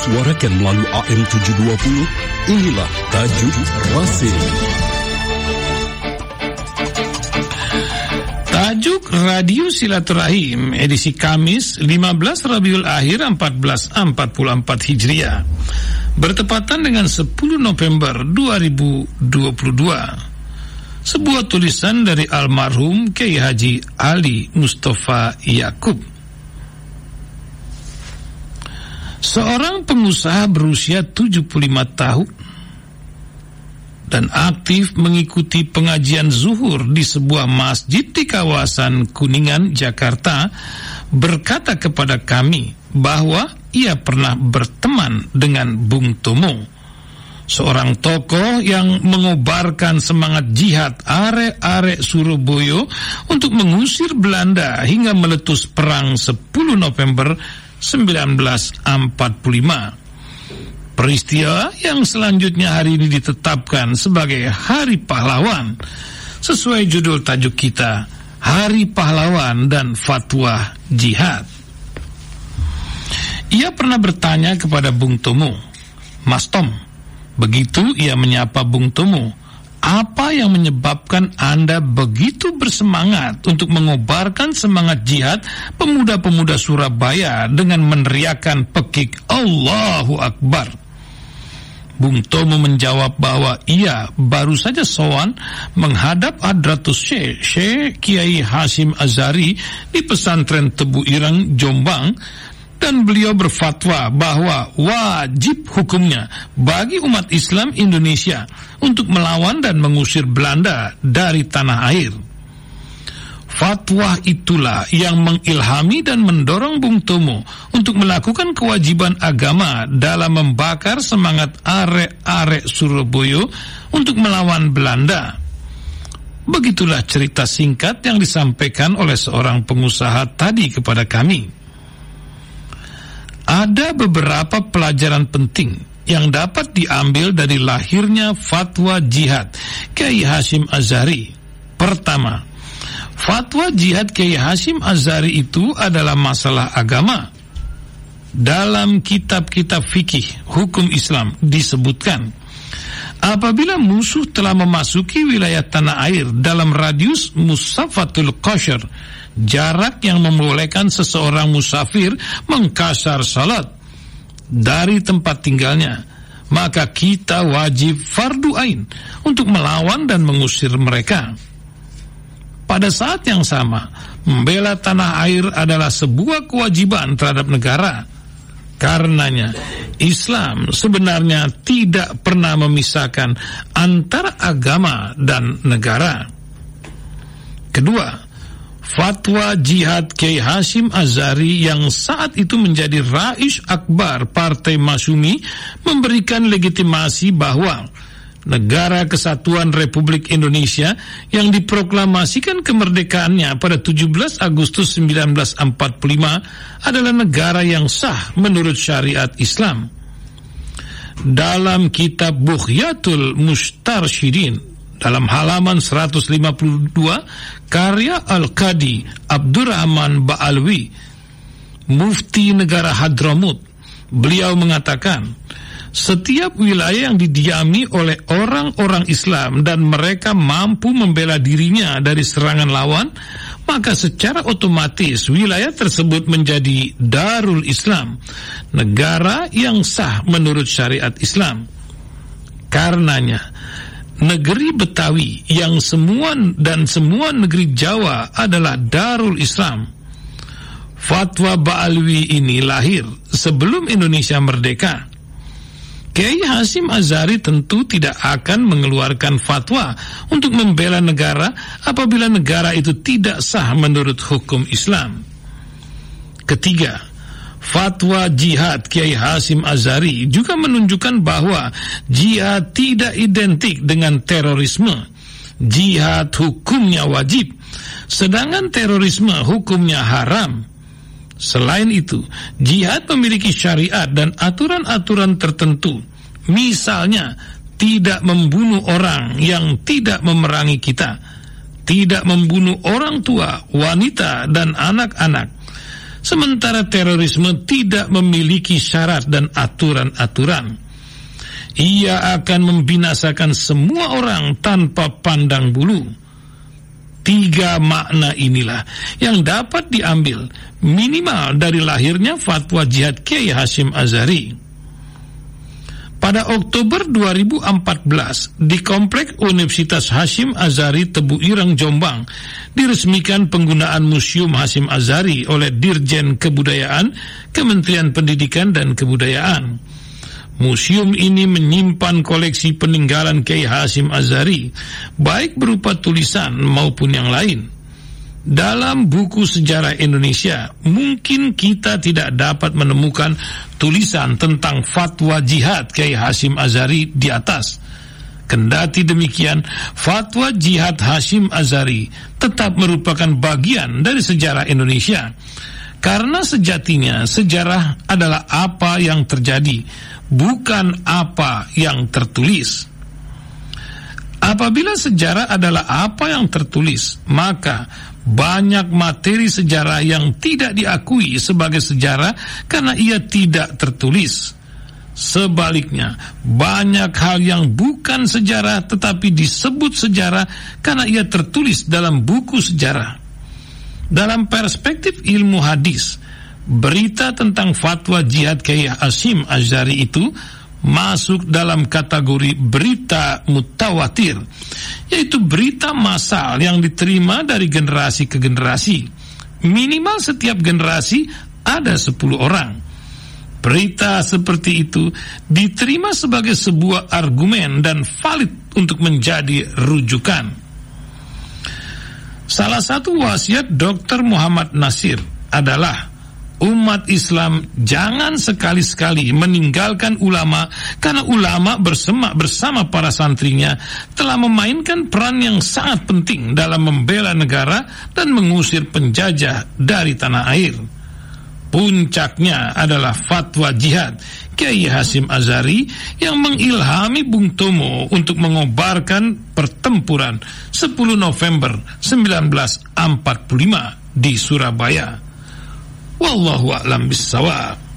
disuarakan melalui AM 720, inilah Tajuk Rasim. Tajuk Radio Silaturahim edisi Kamis 15 Rabiul Akhir 1444 Hijriah bertepatan dengan 10 November 2022. Sebuah tulisan dari almarhum Kiai Haji Ali Mustafa Yakub. Seorang pengusaha berusia 75 tahun dan aktif mengikuti pengajian zuhur di sebuah masjid di kawasan Kuningan, Jakarta, berkata kepada kami bahwa ia pernah berteman dengan Bung Tomo, seorang tokoh yang mengobarkan semangat jihad are-are Surabaya untuk mengusir Belanda hingga meletus perang 10 November 1945. Peristiwa yang selanjutnya hari ini ditetapkan sebagai Hari Pahlawan sesuai judul tajuk kita Hari Pahlawan dan Fatwa Jihad. Ia pernah bertanya kepada Bung Tomo, Mas Tom, begitu ia menyapa Bung Tomo, apa yang menyebabkan Anda begitu bersemangat untuk mengobarkan semangat jihad pemuda-pemuda Surabaya dengan meneriakan pekik Allahu Akbar? Bung Tomo menjawab bahwa ia baru saja sowan menghadap Hadratus Syekh, Syekh Kiai Hasim Azari di pesantren Tebu Irang, Jombang dan beliau berfatwa bahwa wajib hukumnya bagi umat Islam Indonesia untuk melawan dan mengusir Belanda dari tanah air. Fatwa itulah yang mengilhami dan mendorong Bung Tomo untuk melakukan kewajiban agama dalam membakar semangat arek-arek Surabaya untuk melawan Belanda. Begitulah cerita singkat yang disampaikan oleh seorang pengusaha tadi kepada kami. Ada beberapa pelajaran penting yang dapat diambil dari lahirnya fatwa jihad Kiai Hashim Azari. Pertama, Fatwa jihad Kiai Hashim Azari itu adalah masalah agama. Dalam kitab-kitab fikih hukum Islam disebutkan apabila musuh telah memasuki wilayah tanah air dalam radius musafatul qashr jarak yang membolehkan seseorang musafir mengkasar salat dari tempat tinggalnya maka kita wajib fardu ain untuk melawan dan mengusir mereka pada saat yang sama, membela tanah air adalah sebuah kewajiban terhadap negara. Karenanya, Islam sebenarnya tidak pernah memisahkan antara agama dan negara. Kedua, fatwa jihad Kiai Hashim Azari yang saat itu menjadi Rais Akbar Partai Masumi memberikan legitimasi bahwa negara kesatuan Republik Indonesia yang diproklamasikan kemerdekaannya pada 17 Agustus 1945 adalah negara yang sah menurut syariat Islam. Dalam kitab Bukhyatul Mustarsyidin dalam halaman 152 karya Al-Qadi Abdurrahman Ba'alwi Mufti negara Hadramut beliau mengatakan setiap wilayah yang didiami oleh orang-orang Islam dan mereka mampu membela dirinya dari serangan lawan, maka secara otomatis wilayah tersebut menjadi Darul Islam, negara yang sah menurut syariat Islam. Karenanya, negeri Betawi yang semua dan semua negeri Jawa adalah Darul Islam. Fatwa Ba'alwi ini lahir sebelum Indonesia merdeka Kiai Hasim Azari tentu tidak akan mengeluarkan fatwa untuk membela negara apabila negara itu tidak sah menurut hukum Islam. Ketiga, fatwa jihad Kiai Hasim Azari juga menunjukkan bahwa jihad tidak identik dengan terorisme. Jihad hukumnya wajib, sedangkan terorisme hukumnya haram. Selain itu, jihad memiliki syariat dan aturan-aturan tertentu. Misalnya, tidak membunuh orang yang tidak memerangi kita, tidak membunuh orang tua, wanita, dan anak-anak, sementara terorisme tidak memiliki syarat dan aturan-aturan. Ia akan membinasakan semua orang tanpa pandang bulu. Tiga makna inilah yang dapat diambil minimal dari lahirnya fatwa jihad Kiai Hashim Azari. Pada Oktober 2014, di Komplek Universitas Hashim Azari Tebu Irang Jombang, diresmikan penggunaan Museum Hashim Azari oleh Dirjen Kebudayaan Kementerian Pendidikan dan Kebudayaan. Museum ini menyimpan koleksi peninggalan Kiai Hashim Azari, baik berupa tulisan maupun yang lain. Dalam buku sejarah Indonesia, mungkin kita tidak dapat menemukan tulisan tentang fatwa jihad Kiai Hashim Azari di atas. Kendati demikian, fatwa jihad Hashim Azari tetap merupakan bagian dari sejarah Indonesia. Karena sejatinya sejarah adalah apa yang terjadi, bukan apa yang tertulis. Apabila sejarah adalah apa yang tertulis, maka banyak materi sejarah yang tidak diakui sebagai sejarah karena ia tidak tertulis. Sebaliknya, banyak hal yang bukan sejarah tetapi disebut sejarah karena ia tertulis dalam buku sejarah. Dalam perspektif ilmu hadis, berita tentang fatwa jihad Kiai Asim Azhari itu masuk dalam kategori berita mutawatir, yaitu berita massal yang diterima dari generasi ke generasi. Minimal setiap generasi ada 10 orang. Berita seperti itu diterima sebagai sebuah argumen dan valid untuk menjadi rujukan. Salah satu wasiat Dr. Muhammad Nasir adalah umat Islam jangan sekali-sekali meninggalkan ulama karena ulama bersama bersama para santrinya telah memainkan peran yang sangat penting dalam membela negara dan mengusir penjajah dari tanah air. Puncaknya adalah fatwa jihad Kiai Hasim Azari yang mengilhami Bung Tomo untuk mengobarkan pertempuran 10 November 1945 di Surabaya. Wallahu a'lam bissawab.